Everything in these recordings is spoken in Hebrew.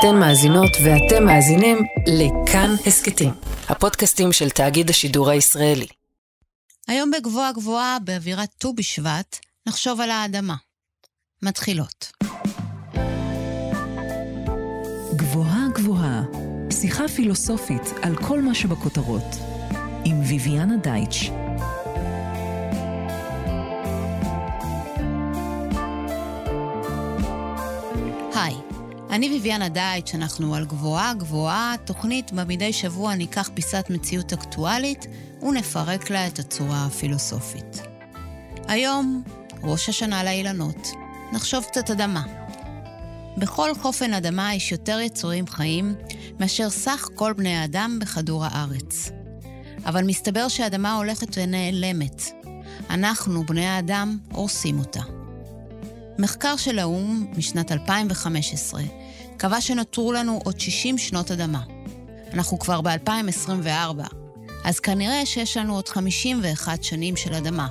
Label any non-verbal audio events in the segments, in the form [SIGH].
אתן מאזינות ואתם מאזינים לכאן הסכתים, הפודקאסטים של תאגיד השידור הישראלי. היום בגבוהה גבוהה, באווירת ט"ו בשבט, נחשוב על האדמה. מתחילות. גבוהה גבוהה, שיחה פילוסופית על כל מה שבכותרות, עם ויviana דייטש. אני ביביאנה דייטש, אנחנו על גבוהה גבוהה, תוכנית בה מדי שבוע ניקח פיסת מציאות אקטואלית ונפרק לה את הצורה הפילוסופית. היום, ראש השנה לאילנות, נחשוב קצת אדמה. בכל חופן אדמה יש יותר יצורים חיים מאשר סך כל בני האדם בכדור הארץ. אבל מסתבר שהאדמה הולכת ונעלמת. אנחנו, בני האדם, הורסים אותה. מחקר של האו"ם משנת 2015 קבע שנותרו לנו עוד 60 שנות אדמה. אנחנו כבר ב-2024, אז כנראה שיש לנו עוד 51 שנים של אדמה.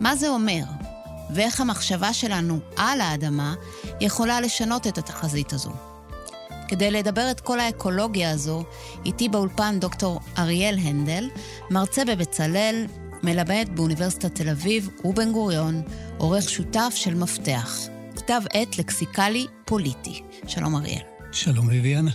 מה זה אומר? ואיך המחשבה שלנו על האדמה יכולה לשנות את התחזית הזו. כדי לדבר את כל האקולוגיה הזו, איתי באולפן דוקטור אריאל הנדל, מרצה בבצלאל, מלמד באוניברסיטת תל אביב ובן גוריון, עורך שותף של מפתח, כתב עת לקסיקלי פוליטי. שלום אריאל. שלום ויviana.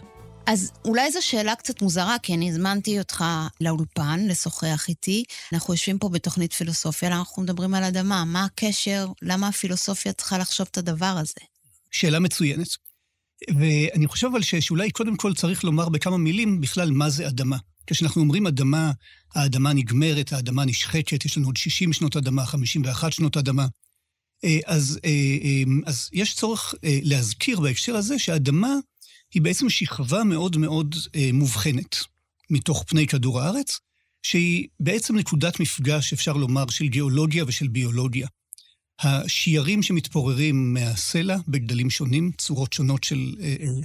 אז אולי זו שאלה קצת מוזרה, כי אני הזמנתי אותך לאולפן לשוחח איתי. אנחנו יושבים פה בתוכנית פילוסופיה, אנחנו מדברים על אדמה? מה הקשר? למה הפילוסופיה צריכה לחשוב את הדבר הזה? שאלה מצוינת. ואני חושב אבל שאולי קודם כל צריך לומר בכמה מילים בכלל מה זה אדמה. כשאנחנו אומרים אדמה, האדמה נגמרת, האדמה נשחקת, יש לנו עוד 60 שנות אדמה, 51 שנות אדמה. אז, אז יש צורך להזכיר בהקשר הזה שהאדמה היא בעצם שכבה מאוד מאוד מובחנת מתוך פני כדור הארץ, שהיא בעצם נקודת מפגש, אפשר לומר, של גיאולוגיה ושל ביולוגיה. השיירים שמתפוררים מהסלע בגדלים שונים, צורות שונות של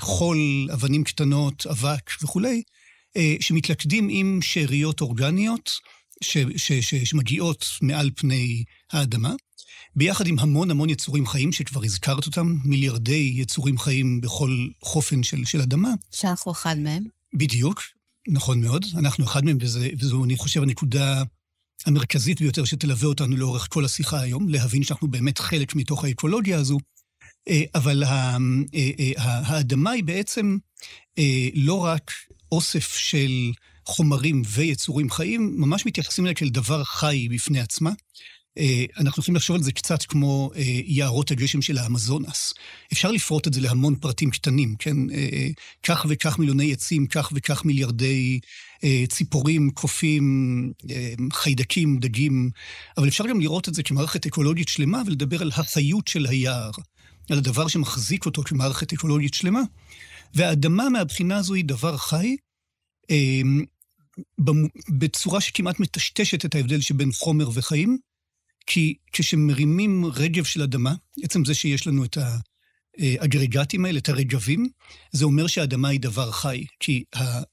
חול, אבנים קטנות, אבק וכולי, שמתלכדים עם שאריות אורגניות ש, ש, ש, שמגיעות מעל פני האדמה, ביחד עם המון המון יצורים חיים, שכבר הזכרת אותם, מיליארדי יצורים חיים בכל חופן של, של אדמה. שאנחנו אחד מהם. בדיוק, נכון מאוד. אנחנו אחד מהם, וזה, וזו, אני חושב, הנקודה המרכזית ביותר שתלווה אותנו לאורך כל השיחה היום, להבין שאנחנו באמת חלק מתוך האקולוגיה הזו. אבל האדמה היא בעצם לא רק אוסף של חומרים ויצורים חיים, ממש מתייחסים אליה כאל דבר חי בפני עצמה. אנחנו יכולים לחשוב על זה קצת כמו יערות הגשם של האמזונס. אפשר לפרוט את זה להמון פרטים קטנים, כן? כך וכך מיליוני עצים, כך וכך מיליארדי ציפורים, קופים, חיידקים, דגים, אבל אפשר גם לראות את זה כמערכת אקולוגית שלמה ולדבר על החיות של היער, על הדבר שמחזיק אותו כמערכת אקולוגית שלמה. והאדמה מהבחינה הזו היא דבר חי, בצורה שכמעט מטשטשת את ההבדל שבין חומר וחיים, כי כשמרימים רגב של אדמה, עצם זה שיש לנו את האגרגטים האלה, את הרגבים, זה אומר שהאדמה היא דבר חי, כי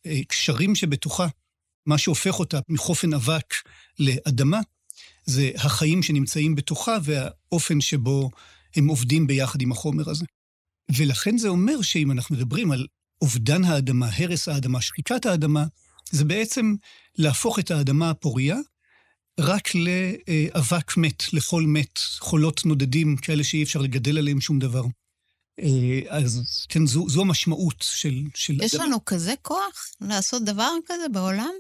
הקשרים שבתוכה, מה שהופך אותה מחופן אבק לאדמה, זה החיים שנמצאים בתוכה והאופן שבו הם עובדים ביחד עם החומר הזה. ולכן זה אומר שאם אנחנו מדברים על אובדן האדמה, הרס האדמה, שחיקת האדמה, זה בעצם להפוך את האדמה הפוריה רק לאבק מת, לחול מת, חולות נודדים, כאלה שאי אפשר לגדל עליהם שום דבר. אז כן, זו, זו המשמעות של, של יש אדמה. לנו כזה כוח לעשות דבר כזה בעולם?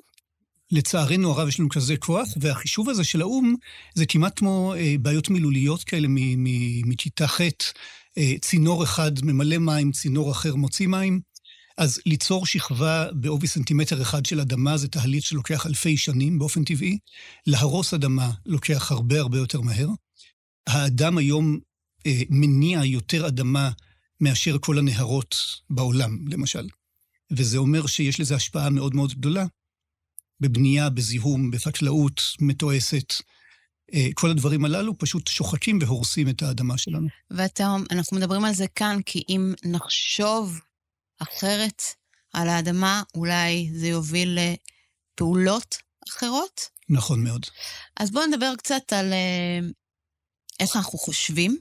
לצערנו הרב יש לנו כזה כוח, והחישוב הזה של האו"ם זה כמעט כמו בעיות מילוליות כאלה מכיתה ח', צינור אחד ממלא מים, צינור אחר מוציא מים. אז ליצור שכבה בעובי סנטימטר אחד של אדמה זה תהליך שלוקח אלפי שנים באופן טבעי. להרוס אדמה לוקח הרבה הרבה יותר מהר. האדם היום אה, מניע יותר אדמה מאשר כל הנהרות בעולם, למשל. וזה אומר שיש לזה השפעה מאוד מאוד גדולה בבנייה, בזיהום, בחקלאות מתועסת. כל הדברים הללו פשוט שוחקים והורסים את האדמה שלנו. ואתה, אנחנו מדברים על זה כאן, כי אם נחשוב אחרת על האדמה, אולי זה יוביל לפעולות אחרות? נכון מאוד. אז בואו נדבר קצת על איך אנחנו חושבים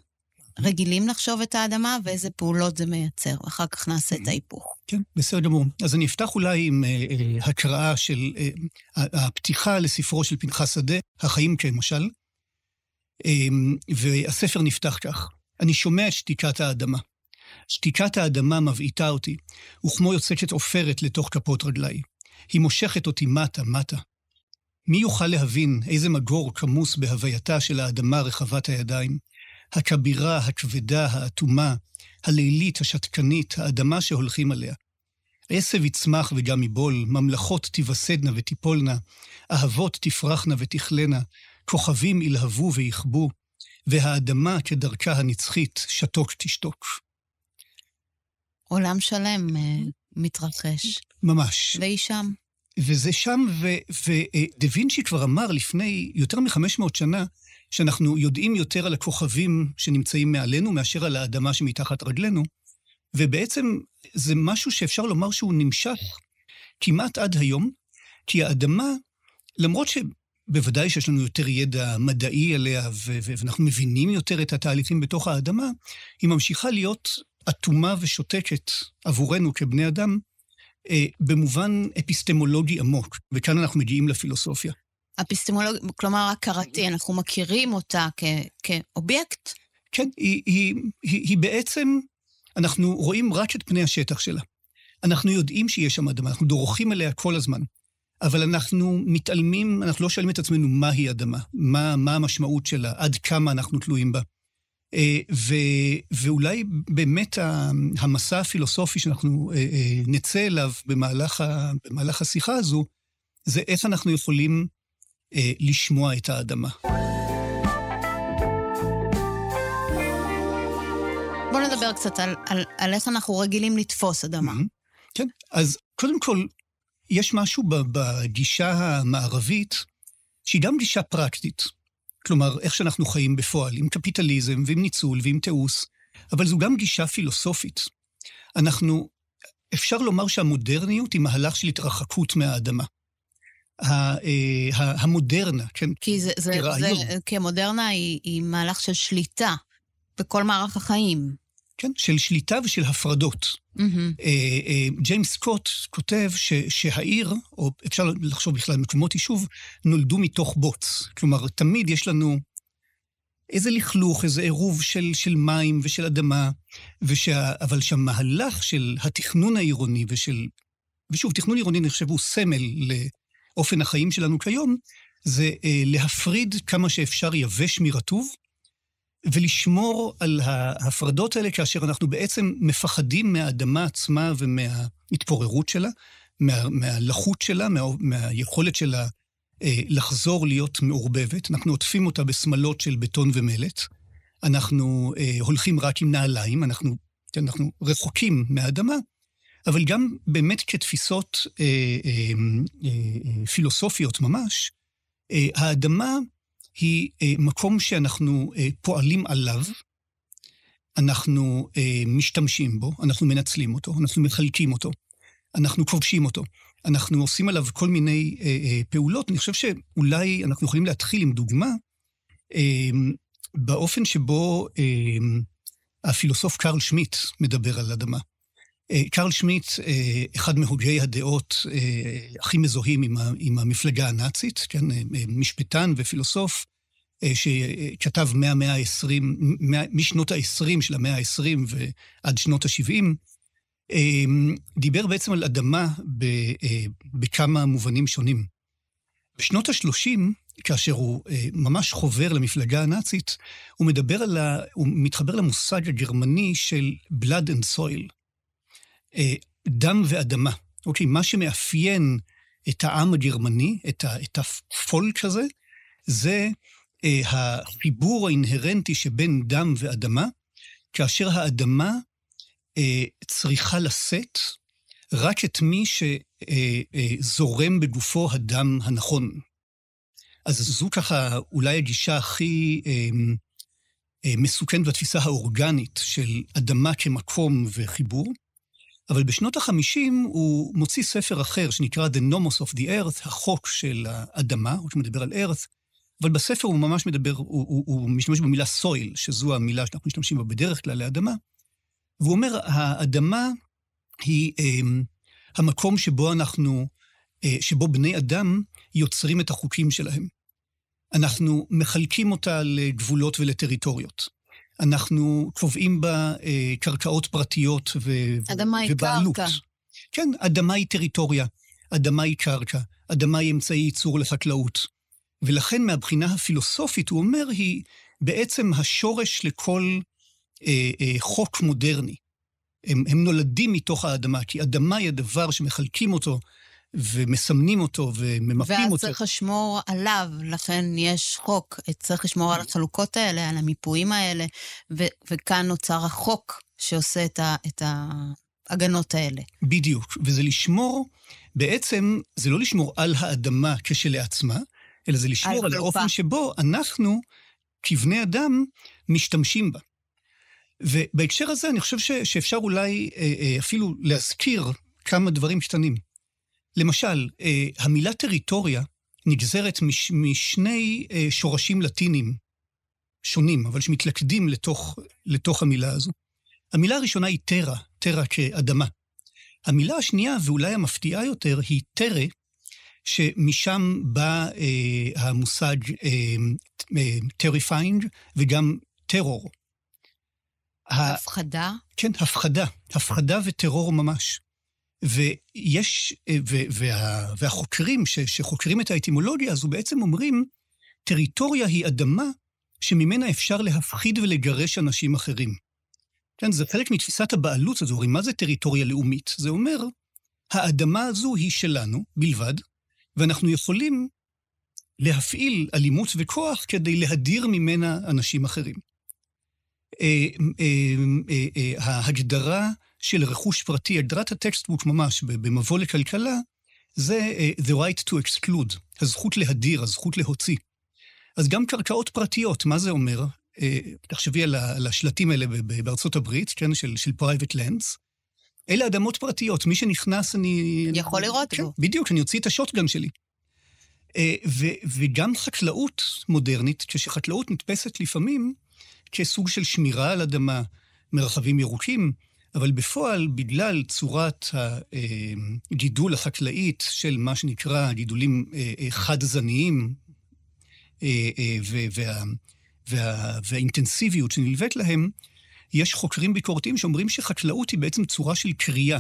רגילים לחשוב את האדמה ואיזה פעולות זה מייצר. אחר כך נעשה את ההיפוך. כן, בסדר גמור. אז אני אפתח אולי עם אה, אה, הקראה של אה, הפתיחה לספרו של פנחס שדה, החיים כמשל, אה, והספר נפתח כך: אני שומע את שתיקת האדמה. שתיקת האדמה מבעיטה אותי, וכמו יוצקת עופרת לתוך כפות רגליי. היא מושכת אותי מטה, מטה. מי יוכל להבין איזה מגור כמוס בהווייתה של האדמה רחבת הידיים? הכבירה, הכבדה, האטומה, הלילית, השתקנית, האדמה שהולכים עליה. עשב יצמח וגם יבול, ממלכות תיווסדנה ותיפולנה, אהבות תפרחנה ותכלנה, כוכבים ילהבו ויכבו, והאדמה כדרכה הנצחית שתוק תשתוק. עולם שלם uh, מתרחש. ממש. והיא שם. וזה שם, ודה וינצ'י כבר אמר לפני יותר מ-500 שנה, שאנחנו יודעים יותר על הכוכבים שנמצאים מעלינו מאשר על האדמה שמתחת רגלינו, ובעצם זה משהו שאפשר לומר שהוא נמשך כמעט עד היום, כי האדמה, למרות שבוודאי שיש לנו יותר ידע מדעי עליה, ואנחנו מבינים יותר את התהליכים בתוך האדמה, היא ממשיכה להיות אטומה ושותקת עבורנו כבני אדם, אה, במובן אפיסטמולוגי עמוק, וכאן אנחנו מגיעים לפילוסופיה. אפיסטמולוגיה, כלומר הכרתי, אנחנו מכירים אותה כ, כאובייקט? כן, היא, היא, היא, היא בעצם, אנחנו רואים רק את פני השטח שלה. אנחנו יודעים שיש שם אדמה, אנחנו דורכים עליה כל הזמן. אבל אנחנו מתעלמים, אנחנו לא שואלים את עצמנו מהי אדמה, מה, מה המשמעות שלה, עד כמה אנחנו תלויים בה. אה, ו, ואולי באמת המסע הפילוסופי שאנחנו אה, אה, נצא אליו במהלך, ה, במהלך השיחה הזו, זה איך אנחנו יכולים לשמוע את האדמה. בוא נדבר קצת על, על, על איך אנחנו רגילים לתפוס אדמה. Mm-hmm. כן, אז קודם כל, יש משהו בגישה המערבית שהיא גם גישה פרקטית. כלומר, איך שאנחנו חיים בפועל, עם קפיטליזם ועם ניצול ועם תיעוש, אבל זו גם גישה פילוסופית. אנחנו, אפשר לומר שהמודרניות היא מהלך של התרחקות מהאדמה. אה, המודרנה, כן? כי זה, זה, זה, כי המודרנה היא, היא מהלך של שליטה בכל מערך החיים. כן, של שליטה ושל הפרדות. Mm-hmm. ג'יימס סקוט כותב ש, שהעיר, או אפשר לחשוב בכלל מקומות יישוב, נולדו מתוך בוץ. כלומר, תמיד יש לנו איזה לכלוך, איזה עירוב של, של מים ושל אדמה, ושה, אבל שהמהלך של התכנון העירוני ושל... ושוב, תכנון עירוני, אני חושב, הוא סמל לאופן החיים שלנו כיום, זה אה, להפריד כמה שאפשר יבש מרטוב, ולשמור על ההפרדות האלה כאשר אנחנו בעצם מפחדים מהאדמה עצמה ומההתפוררות שלה, מה, מהלחות שלה, מה, מהיכולת שלה אה, לחזור להיות מעורבבת. אנחנו עוטפים אותה בשמלות של בטון ומלט. אנחנו אה, הולכים רק עם נעליים, אנחנו, אנחנו רחוקים מהאדמה, אבל גם באמת כתפיסות אה, אה, אה, אה פילוסופיות ממש, אה, האדמה היא אה, מקום שאנחנו אה, פועלים עליו, אנחנו אה, משתמשים בו, אנחנו מנצלים אותו, אנחנו מחלקים אותו, אנחנו כובשים אותו, אנחנו עושים עליו כל מיני פעולות. אני חושב שאולי אנחנו יכולים להתחיל עם דוגמה באופן שבו הפילוסוף קרל שמיט מדבר על אדמה. קרל שמיט, אחד מהוגי הדעות הכי מזוהים עם המפלגה הנאצית, כן, משפטן ופילוסוף, שכתב מהמאה ה-20, משנות ה-20 של המאה ה-20 ועד שנות ה-70, דיבר בעצם על אדמה בכמה מובנים שונים. בשנות ה-30, כאשר הוא ממש חובר למפלגה הנאצית, הוא מדבר על ה... הוא מתחבר למושג הגרמני של blood and soil. אה, דם ואדמה. אוקיי, מה שמאפיין את העם הגרמני, את, הפולק הזה, זה אה, החיבור האינהרנטי שבין דם ואדמה, כאשר האדמה אה, צריכה לשאת רק את מי שזורם אה, אה, בגופו הדם הנכון. אז זו ככה אולי הגישה הכי אה, אה, מסוכנת בתפיסה האורגנית של אדמה כמקום וחיבור. אבל בשנות ה-50 הוא מוציא ספר אחר שנקרא The Nomos of the Earth, החוק של האדמה, הוא מדבר על ארץ, אבל בספר הוא ממש מדבר, הוא, הוא, הוא משתמש במילה סויל, שזו המילה שאנחנו משתמשים בה בדרך כלל לאדמה, והוא אומר, האדמה היא אה, המקום שבו אנחנו, אה, שבו בני אדם יוצרים את החוקים שלהם. אנחנו מחלקים אותה לגבולות ולטריטוריות. אנחנו קובעים בה אה, קרקעות פרטיות ו... אדמה היא ובעלות. קרקע. כן, אדמה היא טריטוריה, אדמה היא קרקע, אדמה היא אמצעי ייצור לחקלאות. ולכן מהבחינה הפילוסופית, הוא אומר, היא בעצם השורש לכל אה, אה, חוק מודרני. הם, הם נולדים מתוך האדמה, כי אדמה היא הדבר שמחלקים אותו ומסמנים אותו וממפים ואז אותו. צריך לשמור עליו, לכן יש חוק. צריך לשמור על החלוקות האלה, על המיפויים האלה, ו- וכאן נוצר החוק שעושה את, ה- את ההגנות האלה. בדיוק, וזה לשמור, בעצם זה לא לשמור על האדמה כשלעצמה, אלא זה לשמור על. האופן שבו אנחנו, כבני אדם, משתמשים בה. ובהקשר הזה אני חושב ש, שאפשר אולי אה, אה, אפילו להזכיר כמה דברים קטנים. למשל, אה, המילה טריטוריה נגזרת מש, משני אה, שורשים לטינים שונים, אבל שמתלכדים לתוך, לתוך המילה הזו. המילה הראשונה היא טרה, טרה כאדמה. המילה השנייה, ואולי המפתיעה יותר, היא טרה, שמשם בא אה, המושג אה, אה, terrifying וגם טרור. הפחדה. כן, הפחדה, הפחדה וטרור ממש. ויש, אה, ו, וה, והחוקרים ש, שחוקרים את האטימולוגיה הזו בעצם אומרים, טריטוריה היא אדמה שממנה אפשר להפחיד ולגרש אנשים אחרים. כן, זה חלק מתפיסת הבעלות הזו, אומרים, מה זה טריטוריה לאומית? זה אומר, האדמה הזו היא שלנו בלבד, ואנחנו יכולים להפעיל אלימות וכוח כדי להדיר ממנה אנשים אחרים. אה, אה, אה, ההגדרה של רכוש פרטי, הגדרת הטקסטבוק ממש במבוא לכלכלה, זה the right to exclude, הזכות להדיר, הזכות להוציא. אז גם קרקעות פרטיות, מה זה אומר? תחשבי על השלטים האלה בארצות הברית, כן, של, של private lands. אלה אדמות פרטיות, מי שנכנס אני... יכול לראות כן, בו. בדיוק, אני אוציא את השוטגן שלי. אה, ו- וגם חקלאות מודרנית, כשחקלאות נתפסת לפעמים כסוג של שמירה על אדמה, מרחבים ירוקים, אבל בפועל, בגלל צורת הגידול החקלאית של מה שנקרא גידולים אה, אה, חד-זניים, אה, אה, וה- וה- והאינטנסיביות שנלווית להם, יש חוקרים ביקורתיים שאומרים שחקלאות היא בעצם צורה של קריאה,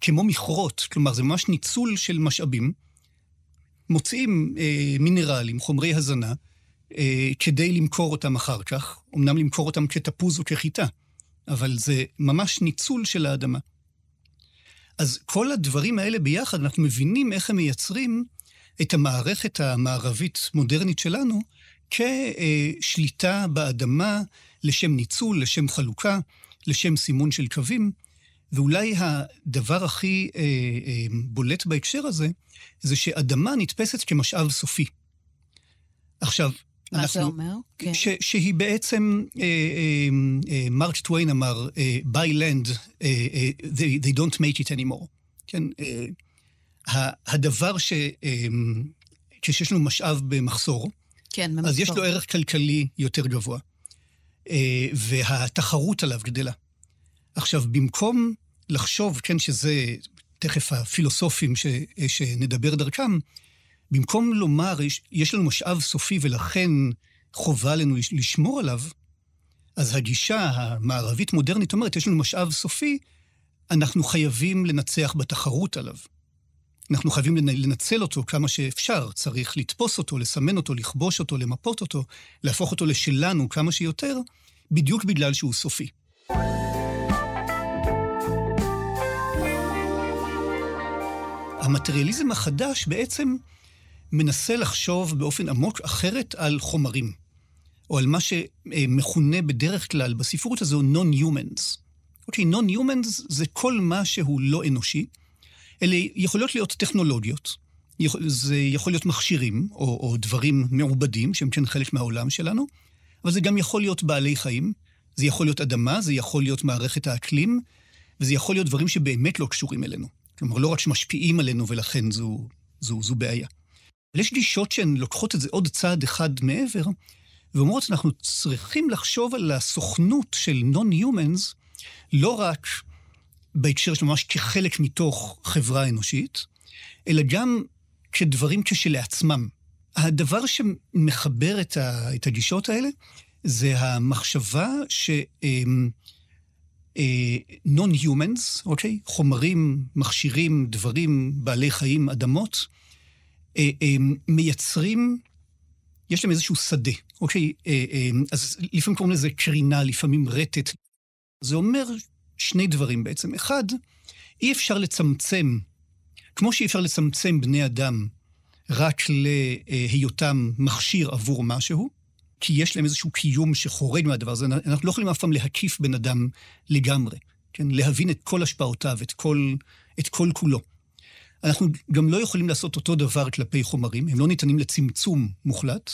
כמו מכרות, כלומר זה ממש ניצול של משאבים. מוצאים אה, מינרלים, חומרי הזנה, אה, כדי למכור אותם אחר כך, אמנם למכור אותם כתפוז או כחיטה, אבל זה ממש ניצול של האדמה. אז כל הדברים האלה ביחד, אנחנו מבינים איך הם מייצרים את המערכת המערבית-מודרנית שלנו כשליטה באדמה לשם ניצול, לשם חלוקה, לשם סימון של קווים. ואולי הדבר הכי אה, אה, בולט בהקשר הזה, זה שאדמה נתפסת כמשאב סופי. עכשיו, מה אנחנו... זה אומר? כן. ש, שהיא בעצם, אה, אה, אה, מרק טוויין אמר, אה, by land, אה, אה, they, they don't make it anymore. כן, אה, הדבר ש... אה, כשיש לנו משאב במחסור, כן, אז יש במחסור. לו ערך כלכלי יותר גבוה, והתחרות עליו גדלה. עכשיו, במקום לחשוב, כן, שזה תכף הפילוסופים ש, שנדבר דרכם, במקום לומר, יש, יש לנו משאב סופי ולכן חובה עלינו לש- לשמור עליו, אז הגישה המערבית-מודרנית אומרת, יש לנו משאב סופי, אנחנו חייבים לנצח בתחרות עליו. אנחנו חייבים לנ- לנצל אותו כמה שאפשר, צריך לתפוס אותו, לסמן אותו, לכבוש אותו, למפות אותו, להפוך אותו לשלנו כמה שיותר, בדיוק בגלל שהוא סופי. המטריאליזם החדש בעצם מנסה לחשוב באופן עמוק אחרת על חומרים, או על מה שמכונה בדרך כלל בספרות הזו non-humans. אוקיי, non-humans זה כל מה שהוא לא אנושי. אלה יכולות להיות טכנולוגיות, זה יכול להיות מכשירים, או, או דברים מעובדים, שהם כן חלק מהעולם שלנו, אבל זה גם יכול להיות בעלי חיים, זה יכול להיות אדמה, זה יכול להיות מערכת האקלים, וזה יכול להיות דברים שבאמת לא קשורים אלינו. כלומר, לא רק שמשפיעים עלינו ולכן זו, זו, זו בעיה. אבל יש גישות שהן לוקחות את זה עוד צעד אחד מעבר, ואומרות, אנחנו צריכים לחשוב על הסוכנות של נון-humans, לא רק בהקשר של ממש כחלק מתוך חברה אנושית, אלא גם כדברים כשלעצמם. הדבר שמחבר את, ה, את הגישות האלה זה המחשבה ש... נון-humans, אוקיי? חומרים, מכשירים, דברים, בעלי חיים, אדמות, אה, אה, מייצרים, יש להם איזשהו שדה, אוקיי? אה, אז לפעמים קוראים לזה קרינה, לפעמים רטט. זה אומר שני דברים בעצם. אחד, אי אפשר לצמצם, כמו שאי אפשר לצמצם בני אדם רק להיותם מכשיר עבור משהו, כי יש להם איזשהו קיום שחורג מהדבר הזה. אנחנו לא יכולים אף פעם להקיף בן אדם לגמרי, כן? להבין את כל השפעותיו, את כל, את כל כולו. אנחנו גם לא יכולים לעשות אותו דבר כלפי חומרים, הם לא ניתנים לצמצום מוחלט.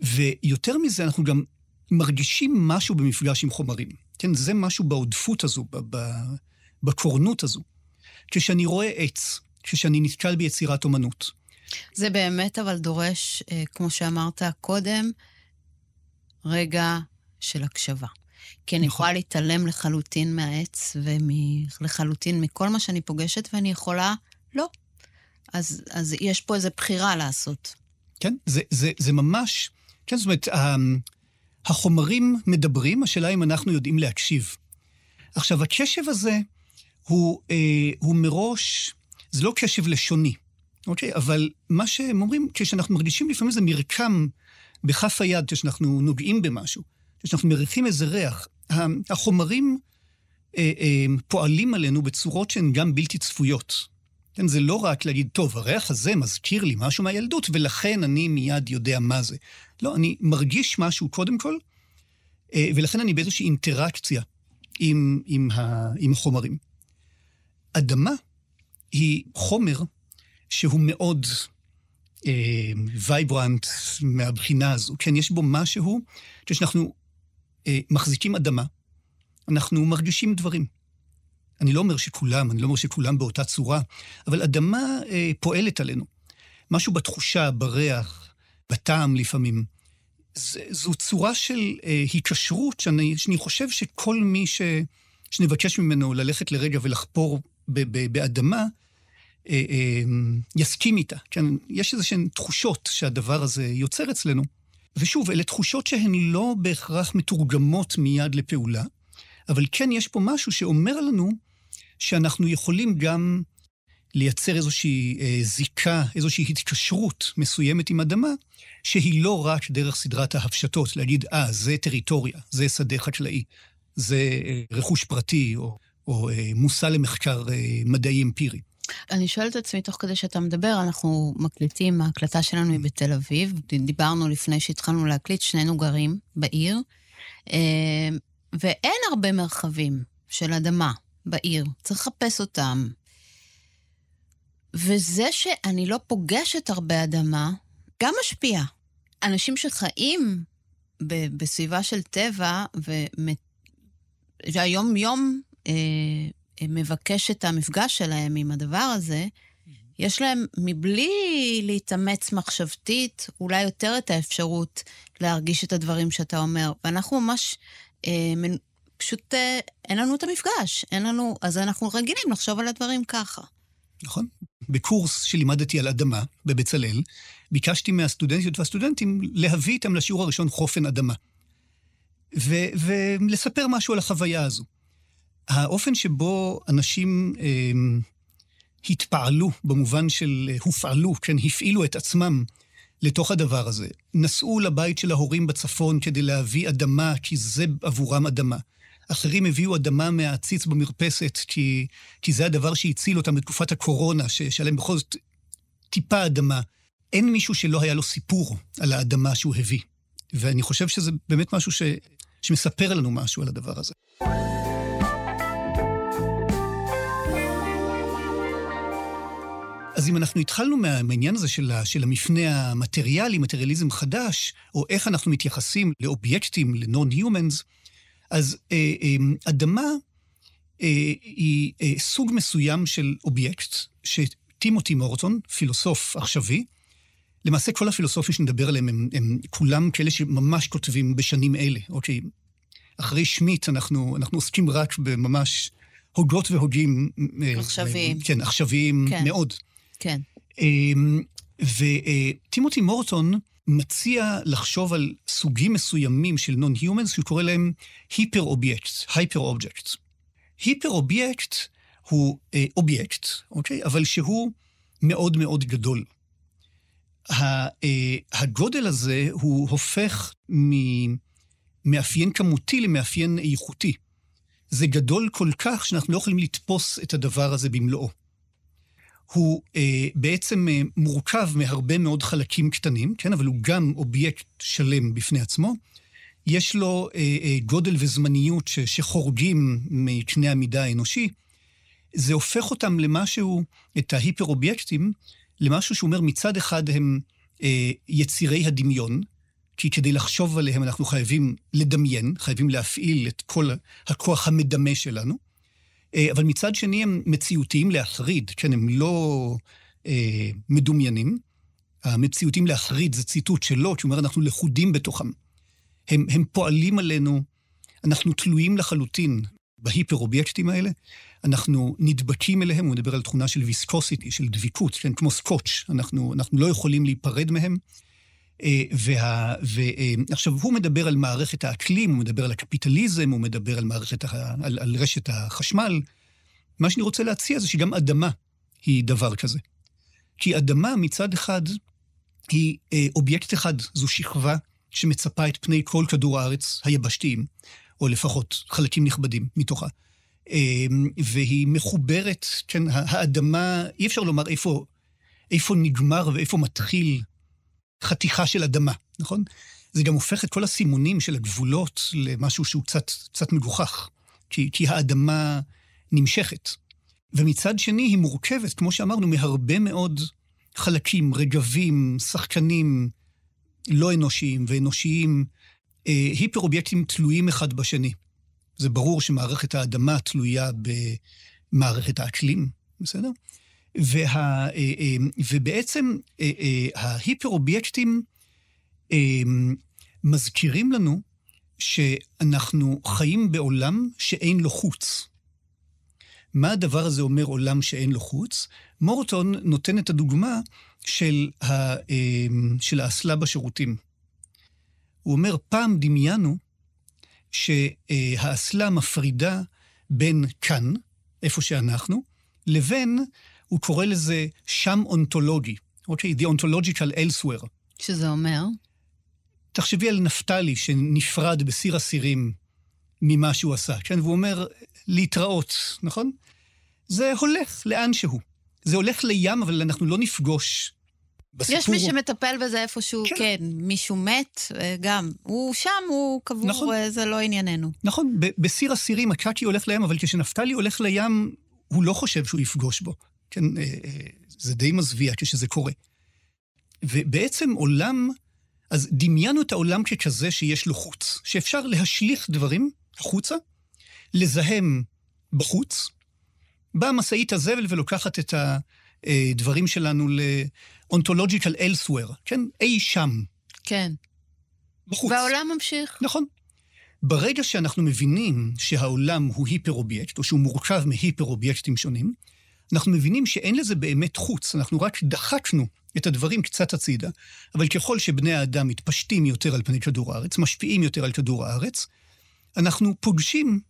ויותר מזה, אנחנו גם מרגישים משהו במפגש עם חומרים. כן, זה משהו בעודפות הזו, בקורנות הזו. כשאני רואה עץ, כשאני נתקל ביצירת אומנות, זה באמת אבל דורש, אה, כמו שאמרת קודם, רגע של הקשבה. כי אני נכון. יכולה להתעלם לחלוטין מהעץ ולחלוטין מכל מה שאני פוגשת, ואני יכולה לא. אז, אז יש פה איזו בחירה לעשות. כן, זה, זה, זה ממש, כן, זאת אומרת, החומרים מדברים, השאלה אם אנחנו יודעים להקשיב. עכשיו, הקשב הזה הוא, אה, הוא מראש, זה לא קשב לשוני. אוקיי? אבל מה שהם אומרים, כשאנחנו מרגישים לפעמים זה מרקם בכף היד, כשאנחנו נוגעים במשהו, כשאנחנו מריחים איזה ריח, החומרים אה, אה, פועלים עלינו בצורות שהן גם בלתי צפויות. כן, זה לא רק להגיד, טוב, הריח הזה מזכיר לי משהו מהילדות, ולכן אני מיד יודע מה זה. לא, אני מרגיש משהו קודם כל, אה, ולכן אני באיזושהי אינטראקציה עם, עם, ה, עם החומרים. אדמה היא חומר שהוא מאוד אה, vibrant מהבחינה הזו. כן, יש בו משהו, כשאנחנו אה, מחזיקים אדמה, אנחנו מרגישים דברים. אני לא אומר שכולם, אני לא אומר שכולם באותה צורה, אבל אדמה אה, פועלת עלינו. משהו בתחושה, בריח, בטעם לפעמים. ז, זו צורה של אה, היקשרות שאני, שאני חושב שכל מי ש, שנבקש ממנו ללכת לרגע ולחפור ב, ב, באדמה, אה, אה, יסכים איתה. כן, יש איזה שהן תחושות שהדבר הזה יוצר אצלנו. ושוב, אלה תחושות שהן לא בהכרח מתורגמות מיד לפעולה, אבל כן יש פה משהו שאומר לנו שאנחנו יכולים גם לייצר איזושהי אה, זיקה, איזושהי התקשרות מסוימת עם אדמה, שהיא לא רק דרך סדרת ההפשטות, להגיד, אה, זה טריטוריה, זה שדה חקלאי, זה אה, רכוש פרטי, או, או אה, מושא למחקר אה, מדעי אמפירי. אני שואלת את עצמי, תוך כדי שאתה מדבר, אנחנו מקליטים, ההקלטה שלנו היא בתל אביב. דיברנו לפני שהתחלנו להקליט, שנינו גרים בעיר, אה, ואין הרבה מרחבים של אדמה בעיר. צריך לחפש אותם. וזה שאני לא פוגשת הרבה אדמה, גם משפיע. אנשים שחיים בסביבה של טבע, והיום-יום אה, מבקש את המפגש שלהם עם הדבר הזה, יש להם, מבלי להתאמץ מחשבתית, אולי יותר את האפשרות להרגיש את הדברים שאתה אומר. ואנחנו ממש, אה, פשוט אה, אין לנו את המפגש, אין לנו, אז אנחנו רגילים לחשוב על הדברים ככה. נכון. בקורס שלימדתי על אדמה בבצלאל, ביקשתי מהסטודנטיות והסטודנטים להביא איתם לשיעור הראשון חופן אדמה. ו- ולספר משהו על החוויה הזו. האופן שבו אנשים אה, התפעלו, במובן של אה, הופעלו, כן, הפעילו את עצמם לתוך הדבר הזה. נסעו לבית של ההורים בצפון כדי להביא אדמה, כי זה עבורם אדמה. אחרים הביאו אדמה מהעציץ במרפסת, כי, כי זה הדבר שהציל אותם בתקופת הקורונה, להם בכל זאת טיפה אדמה. אין מישהו שלא היה לו סיפור על האדמה שהוא הביא. ואני חושב שזה באמת משהו ש, שמספר לנו משהו על הדבר הזה. אז אם אנחנו התחלנו מהעניין הזה של, של המפנה המטריאלי, מטריאליזם חדש, או איך אנחנו מתייחסים לאובייקטים, לנון-humans, אז אה, אה, אדמה אה, היא סוג מסוים של אובייקט, שטימותי מורטון, פילוסוף עכשווי, למעשה כל הפילוסופים שנדבר עליהם הם, הם כולם כאלה שממש כותבים בשנים אלה. אוקיי, אחרי שמיט אנחנו, אנחנו עוסקים רק בממש הוגות והוגים. אה, עכשוויים. כן, עכשוויים כן. מאוד. כן. אמ, וטימותי מורטון מציע לחשוב על סוגים מסוימים של non-humans, שהוא קורא להם היפר-אובייקט, hyper-אובייקט. היפר-אובייקט הוא אה, אובייקט, אוקיי? אבל שהוא מאוד מאוד גדול. אה, הגודל הזה הוא הופך ממאפיין כמותי למאפיין איכותי. זה גדול כל כך שאנחנו לא יכולים לתפוס את הדבר הזה במלואו. הוא אה, בעצם אה, מורכב מהרבה מאוד חלקים קטנים, כן? אבל הוא גם אובייקט שלם בפני עצמו. יש לו אה, אה, גודל וזמניות ש, שחורגים מקנה המידה האנושי. זה הופך אותם למשהו, את ההיפר-אובייקטים, למשהו שאומר מצד אחד הם אה, יצירי הדמיון, כי כדי לחשוב עליהם אנחנו חייבים לדמיין, חייבים להפעיל את כל הכוח המדמה שלנו, אבל מצד שני הם מציאותיים להחריד, כן, הם לא אה, מדומיינים. המציאותיים להחריד זה ציטוט שלו, שאומר אנחנו לכודים בתוכם. הם, הם פועלים עלינו, אנחנו תלויים לחלוטין בהיפר-אובייקטים האלה, אנחנו נדבקים אליהם, הוא מדבר על תכונה של ויסקוסיטי, של דביקות, כן, כמו סקוץ', אנחנו, אנחנו לא יכולים להיפרד מהם. אה, וה, ו, אה, הוא מדבר על מערכת האקלים, הוא מדבר על הקפיטליזם, הוא מדבר על, מערכת, על, על רשת החשמל. מה שאני רוצה להציע זה שגם אדמה היא דבר כזה. כי אדמה מצד אחד היא אה, אובייקט אחד, זו שכבה שמצפה את פני כל כדור הארץ היבשתיים, או לפחות חלקים נכבדים מתוכה. והיא מחוברת, כן, האדמה, אי אפשר לומר איפה, איפה נגמר ואיפה מתחיל חתיכה של אדמה, נכון? זה גם הופך את כל הסימונים של הגבולות למשהו שהוא קצת, קצת מגוחך, כי, כי האדמה נמשכת. ומצד שני היא מורכבת, כמו שאמרנו, מהרבה מאוד חלקים, רגבים, שחקנים לא אנושיים ואנושיים, אה, היפר-אובייקטים תלויים אחד בשני. זה ברור שמערכת האדמה תלויה במערכת האקלים, בסדר? וה, אה, אה, ובעצם אה, ההיפר-אובייקטים מזכירים לנו שאנחנו חיים בעולם שאין לו חוץ. מה הדבר הזה אומר עולם שאין לו חוץ? מורטון נותן את הדוגמה של, ה, של האסלה בשירותים. הוא אומר, פעם דמיינו שהאסלה מפרידה בין כאן, איפה שאנחנו, לבין הוא קורא לזה שם אונתולוגי, אוקיי? The ontological elsewhere. שזה אומר? תחשבי על נפתלי שנפרד בסיר אסירים ממה שהוא עשה, כן? והוא אומר, להתראות, נכון? זה הולך לאן שהוא. זה הולך לים, אבל אנחנו לא נפגוש בסיפור... יש מי שמטפל בזה איפשהו, כן, כן מישהו מת, אה, גם. הוא שם, הוא קבור, נכון. אה, זה לא ענייננו. נכון, בסיר אסירים הקאקי הולך לים, אבל כשנפתלי הולך לים, הוא לא חושב שהוא יפגוש בו. כן, אה, אה, זה די מזוויע כשזה קורה. ובעצם עולם, אז דמיינו את העולם ככזה שיש לו חוץ, שאפשר להשליך דברים החוצה, לזהם בחוץ. באה משאית הזבל ולוקחת את הדברים שלנו ל-ontological elsewhere, כן? אי שם. כן. בחוץ. והעולם ממשיך. נכון. ברגע שאנחנו מבינים שהעולם הוא היפר-אובייקט, או שהוא מורכב מהיפר-אובייקטים שונים, אנחנו מבינים שאין לזה באמת חוץ, אנחנו רק דחקנו את הדברים קצת הצידה, אבל ככל שבני האדם מתפשטים יותר על פני כדור הארץ, משפיעים יותר על כדור הארץ, אנחנו פוגשים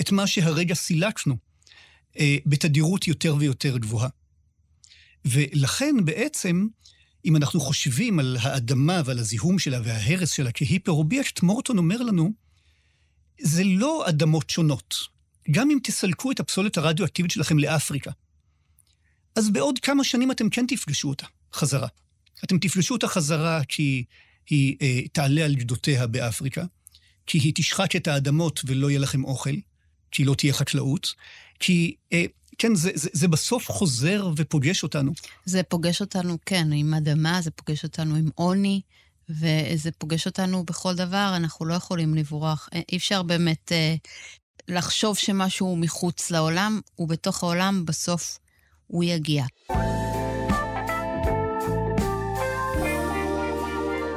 את מה שהרגע סילקנו אה, בתדירות יותר ויותר גבוהה. ולכן בעצם, אם אנחנו חושבים על האדמה ועל הזיהום שלה וההרס שלה כהיפר-אובייקט, מורטון אומר לנו, זה לא אדמות שונות. גם אם תסלקו את הפסולת הרדיואקטיבית שלכם לאפריקה, אז בעוד כמה שנים אתם כן תפגשו אותה חזרה. אתם תפגשו אותה חזרה כי היא אה, תעלה על גדותיה באפריקה, כי היא תשחק את האדמות ולא יהיה לכם אוכל, כי לא תהיה חקלאות, כי, אה, כן, זה, זה, זה בסוף חוזר ופוגש אותנו. זה פוגש אותנו, כן, עם אדמה, זה פוגש אותנו עם עוני, וזה פוגש אותנו בכל דבר, אנחנו לא יכולים לברוח. אה, אי אפשר באמת אה, לחשוב שמשהו מחוץ לעולם, ובתוך העולם בסוף הוא יגיע.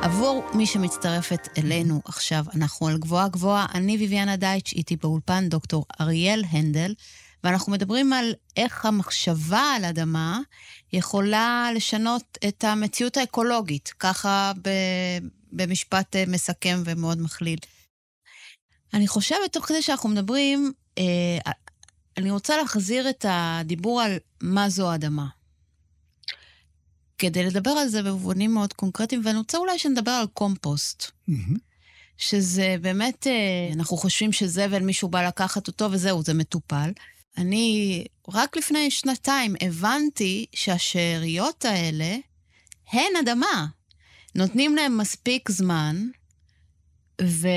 עבור מי שמצטרפת אלינו עכשיו, אנחנו על גבוהה גבוהה, אני ביביאנה דייטש, איתי באולפן דוקטור אריאל הנדל, ואנחנו מדברים על איך המחשבה על אדמה יכולה לשנות את המציאות האקולוגית, ככה במשפט מסכם ומאוד מכליל. אני חושבת, תוך כדי שאנחנו מדברים, אה, אני רוצה להחזיר את הדיבור על מה זו אדמה. כדי לדבר על זה במובנים מאוד קונקרטיים, ואני רוצה אולי שנדבר על קומפוסט. Mm-hmm. שזה באמת, אה, אנחנו חושבים שזבל, מישהו בא לקחת אותו וזהו, זה מטופל. אני רק לפני שנתיים הבנתי שהשאריות האלה הן אדמה. נותנים להם מספיק זמן, ו...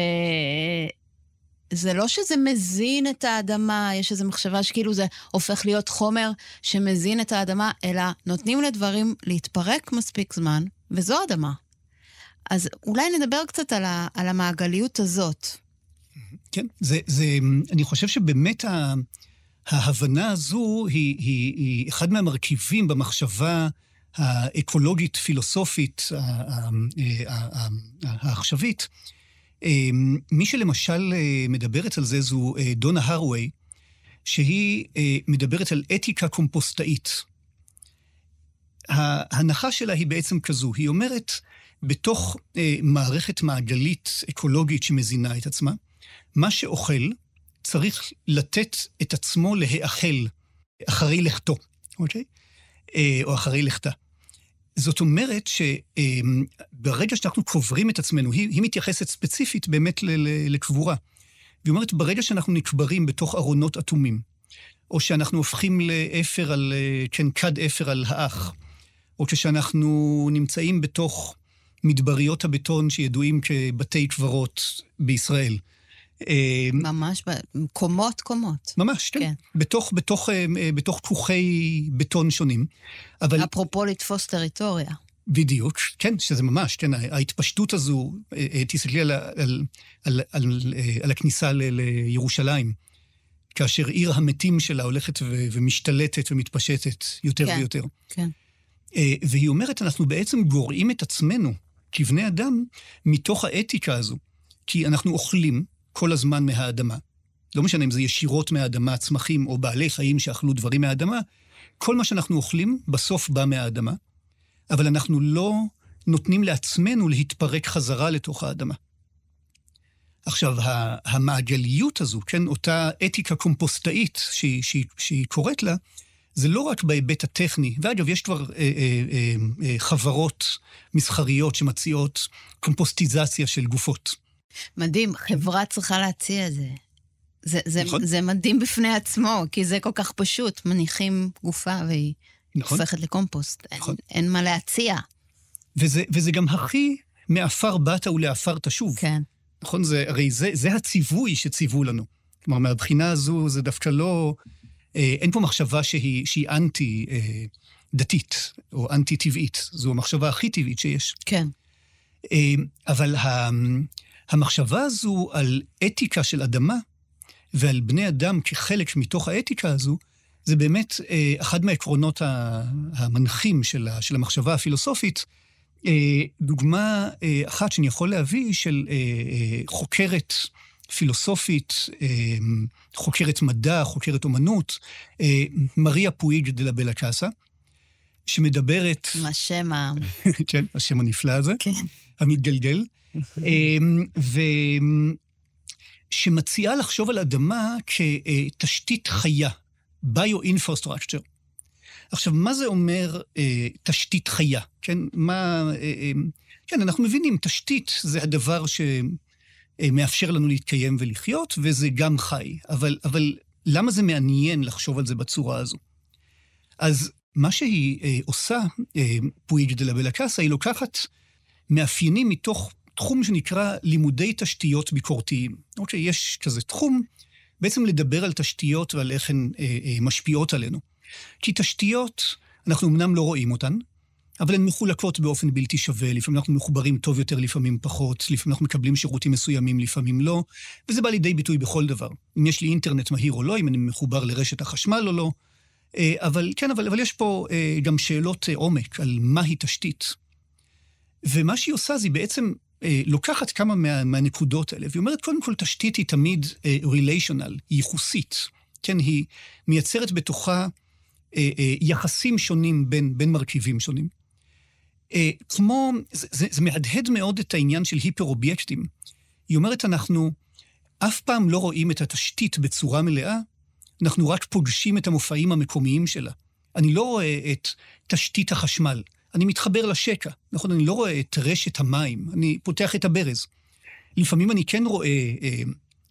זה לא שזה מזין את האדמה, יש איזו מחשבה שכאילו זה הופך להיות חומר שמזין את האדמה, אלא נותנים לדברים להתפרק מספיק זמן, וזו אדמה. אז אולי נדבר קצת על, ה, על המעגליות הזאת. כן, זה, זה, אני חושב שבאמת ה, ההבנה הזו היא, היא, היא אחד מהמרכיבים במחשבה האקולוגית-פילוסופית העכשווית. אמ, מי שלמשל אה, מדברת על זה זו אה, דונה הרווי, שהיא אה, מדברת על אתיקה קומפוסטאית. ההנחה שלה היא בעצם כזו, היא אומרת, בתוך מערכת מעגלית אקולוגית שמזינה את עצמה, מה שאוכל צריך לתת את עצמו להאכל אחרי לכתו, אוקיי? או אחרי לכתה. זאת אומרת שברגע שאנחנו קוברים את עצמנו, היא, היא מתייחסת ספציפית באמת לקבורה. והיא אומרת, ברגע שאנחנו נקברים בתוך ארונות אטומים, או שאנחנו הופכים לאפר על, כן, כד אפר על האח, או כשאנחנו נמצאים בתוך מדבריות הבטון שידועים כבתי קברות בישראל, אה, ממש, קומות קומות. ממש, כן. כן. בתוך, בתוך, אה, אה, בתוך כוכי בטון שונים. אבל... אפרופו לתפוס טריטוריה. בדיוק, כן, שזה ממש, כן, ההתפשטות הזו, תסתכלי על, על, על, על, על הכניסה ל, לירושלים, כאשר עיר המתים שלה הולכת ו, ומשתלטת ומתפשטת יותר כן, ויותר. כן. והיא אומרת, אנחנו בעצם גורעים את עצמנו, כבני אדם, מתוך האתיקה הזו. כי אנחנו אוכלים, כל הזמן מהאדמה. לא משנה אם זה ישירות מהאדמה, צמחים או בעלי חיים שאכלו דברים מהאדמה, כל מה שאנחנו אוכלים בסוף בא מהאדמה, אבל אנחנו לא נותנים לעצמנו להתפרק חזרה לתוך האדמה. עכשיו, המעגליות הזו, כן, אותה אתיקה קומפוסטאית שהיא, שהיא, שהיא קוראת לה, זה לא רק בהיבט הטכני, ואגב, יש כבר אה, אה, אה, אה, חברות מסחריות שמציעות קומפוסטיזציה של גופות. מדהים, חברה צריכה להציע את זה. זה, זה, נכון. זה מדהים בפני עצמו, כי זה כל כך פשוט. מניחים גופה והיא נכון. הופכת לקומפוסט. נכון. אין, אין מה להציע. וזה, וזה גם הכי מעפר באת ולעפר תשוב. כן. נכון? זה, הרי זה, זה הציווי שציוו לנו. כלומר, מהבחינה הזו זה דווקא לא... אה, אין פה מחשבה שהיא, שהיא אנטי-דתית, אה, או אנטי-טבעית. זו המחשבה הכי טבעית שיש. כן. אה, אבל ה... המחשבה הזו על אתיקה של אדמה ועל בני אדם כחלק מתוך האתיקה הזו, זה באמת אה, אחד מהעקרונות המנחים של, של המחשבה הפילוסופית. אה, דוגמה אה, אחת שאני יכול להביא של אה, אה, חוקרת פילוסופית, אה, חוקרת מדע, חוקרת אומנות, אה, מריה פואיג' דה לבלה קאסה, שמדברת... השם ה... [LAUGHS] כן, השם הנפלא הזה. כן. המתגלגל. אמ, ושמציעה לחשוב על אדמה כתשתית חיה, ביו-אינפרסטרקצ'ר. עכשיו, מה זה אומר אה, תשתית חיה? כן, מה... אה, אה, כן, אנחנו מבינים, תשתית זה הדבר שמאפשר לנו להתקיים ולחיות, וזה גם חי. אבל, אבל למה זה מעניין לחשוב על זה בצורה הזו? אז מה שהיא אה, עושה, אה, פואיג' דה לבלה קאסה, היא לוקחת מאפיינים מתוך תחום שנקרא לימודי תשתיות ביקורתיים. אוקיי, יש כזה תחום, בעצם לדבר על תשתיות ועל איך הן אה, אה, משפיעות עלינו. כי תשתיות, אנחנו אמנם לא רואים אותן, אבל הן מחולקות באופן בלתי שווה, לפעמים אנחנו מחוברים טוב יותר, לפעמים פחות, לפעמים אנחנו מקבלים שירותים מסוימים, לפעמים לא, וזה בא לידי ביטוי בכל דבר. אם יש לי אינטרנט מהיר או לא, אם אני מחובר לרשת החשמל או לא, אה, אבל כן, אבל, אבל יש פה אה, גם שאלות אה, עומק על מהי תשתית. ומה שהיא עושה זה היא בעצם אה, לוקחת כמה מה, מהנקודות האלה, והיא אומרת, קודם כל, תשתית היא תמיד ריליישונל, אה, היא ייחוסית. כן, היא מייצרת בתוכה אה, אה, יחסים שונים בין, בין מרכיבים שונים. אה, כמו, זה, זה, זה מהדהד מאוד את העניין של היפר-אובייקטים. היא אומרת, אנחנו אף פעם לא רואים את התשתית בצורה מלאה, אנחנו רק פוגשים את המופעים המקומיים שלה. אני לא רואה את תשתית החשמל, אני מתחבר לשקע. נכון, אני לא רואה את רשת המים, אני פותח את הברז. לפעמים אני כן רואה, אה,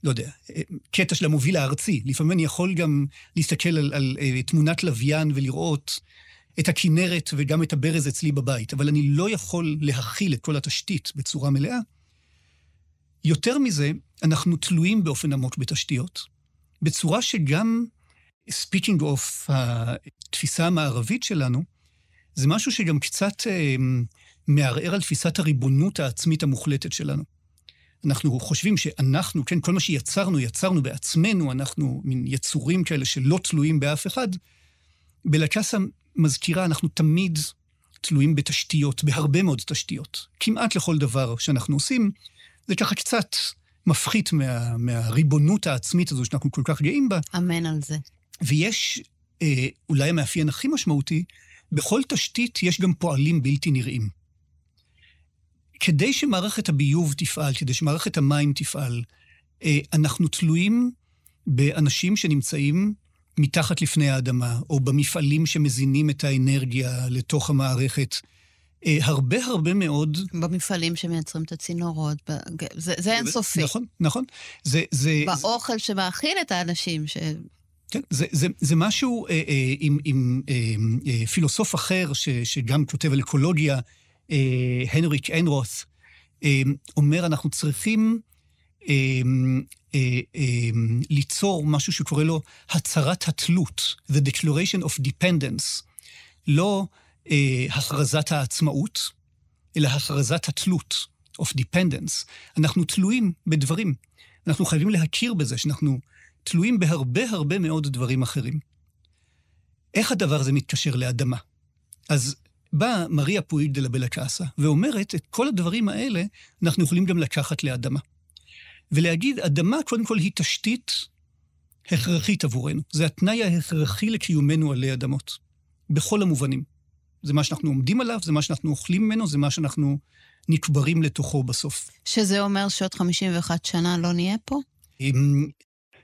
לא יודע, אה, קטע של המוביל הארצי. לפעמים אני יכול גם להסתכל על, על אה, תמונת לוויין ולראות את הכינרת וגם את הברז אצלי בבית, אבל אני לא יכול להכיל את כל התשתית בצורה מלאה. יותר מזה, אנחנו תלויים באופן עמוק בתשתיות, בצורה שגם, speaking of התפיסה המערבית שלנו, זה משהו שגם קצת אה, מערער על תפיסת הריבונות העצמית המוחלטת שלנו. אנחנו חושבים שאנחנו, כן, כל מה שיצרנו, יצרנו בעצמנו, אנחנו מין יצורים כאלה שלא תלויים באף אחד. בלקאסה מזכירה, אנחנו תמיד תלויים בתשתיות, בהרבה מאוד תשתיות. כמעט לכל דבר שאנחנו עושים, זה ככה קצת מפחית מה, מהריבונות העצמית הזו שאנחנו כל כך גאים בה. אמן על זה. ויש, אה, אולי המאפיין הכי משמעותי, בכל תשתית יש גם פועלים בלתי נראים. כדי שמערכת הביוב תפעל, כדי שמערכת המים תפעל, אה, אנחנו תלויים באנשים שנמצאים מתחת לפני האדמה, או במפעלים שמזינים את האנרגיה לתוך המערכת. אה, הרבה הרבה מאוד... במפעלים שמייצרים את הצינורות, זה, זה אינסופי. נכון, נכון. זה, זה, באוכל זה... שמאכיל את האנשים. ש... כן, זה, זה, זה משהו אה, אה, עם, עם אה, אה, פילוסוף אחר ש, שגם כותב על אקולוגיה, אה, הנריק איינרוס, אה, אומר, אנחנו צריכים אה, אה, אה, ליצור משהו שקורא לו הצהרת התלות, The Declaration of Dependence, לא אה, הכרזת העצמאות, אלא הכרזת התלות, of dependence. אנחנו תלויים בדברים. אנחנו חייבים להכיר בזה שאנחנו תלויים בהרבה הרבה מאוד דברים אחרים. איך הדבר הזה מתקשר לאדמה? אז באה מריה פואיד דה לבלה קאסה ואומרת, את כל הדברים האלה אנחנו יכולים גם לקחת לאדמה. ולהגיד, אדמה קודם כל היא תשתית הכרחית עבורנו. זה התנאי ההכרחי לקיומנו עלי אדמות, בכל המובנים. זה מה שאנחנו עומדים עליו, זה מה שאנחנו אוכלים ממנו, זה מה שאנחנו נקברים לתוכו בסוף. שזה אומר שעוד 51 שנה לא נהיה פה?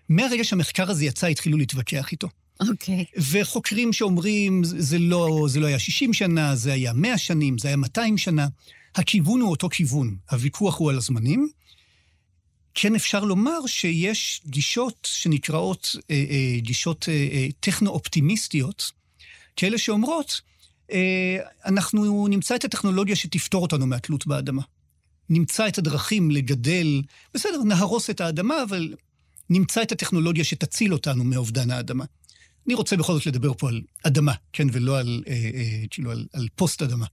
מהרגע שהמחקר הזה יצא, התחילו להתווכח איתו. אוקיי. Okay. וחוקרים שאומרים, זה לא, זה לא היה 60 שנה, זה היה 100 שנים, זה היה 200 שנה. הכיוון הוא אותו כיוון, הוויכוח הוא על הזמנים. כן אפשר לומר שיש גישות שנקראות אה, אה, גישות אה, אה, טכנו-אופטימיסטיות, כאלה שאומרות, אה, אנחנו נמצא את הטכנולוגיה שתפתור אותנו מהתלות באדמה. נמצא את הדרכים לגדל, בסדר, נהרוס את האדמה, אבל נמצא את הטכנולוגיה שתציל אותנו מאובדן האדמה. אני רוצה בכל זאת לדבר פה על אדמה, כן, ולא על, אה, אה, כאילו, על, על פוסט-אדמה.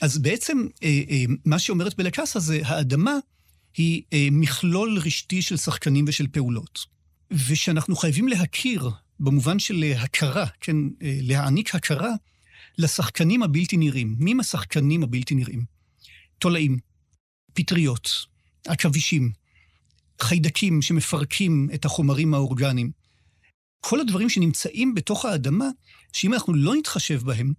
אז בעצם, אה, אה, מה שאומרת בלקאסה זה, האדמה היא אה, מכלול רשתי של שחקנים ושל פעולות. ושאנחנו חייבים להכיר, במובן של הכרה, כן, אה, להעניק הכרה לשחקנים הבלתי נראים. מי הם השחקנים הבלתי נראים? תולעים, פטריות, עכבישים, חיידקים שמפרקים את החומרים האורגניים. כל הדברים שנמצאים בתוך האדמה, שאם אנחנו לא נתחשב בהם,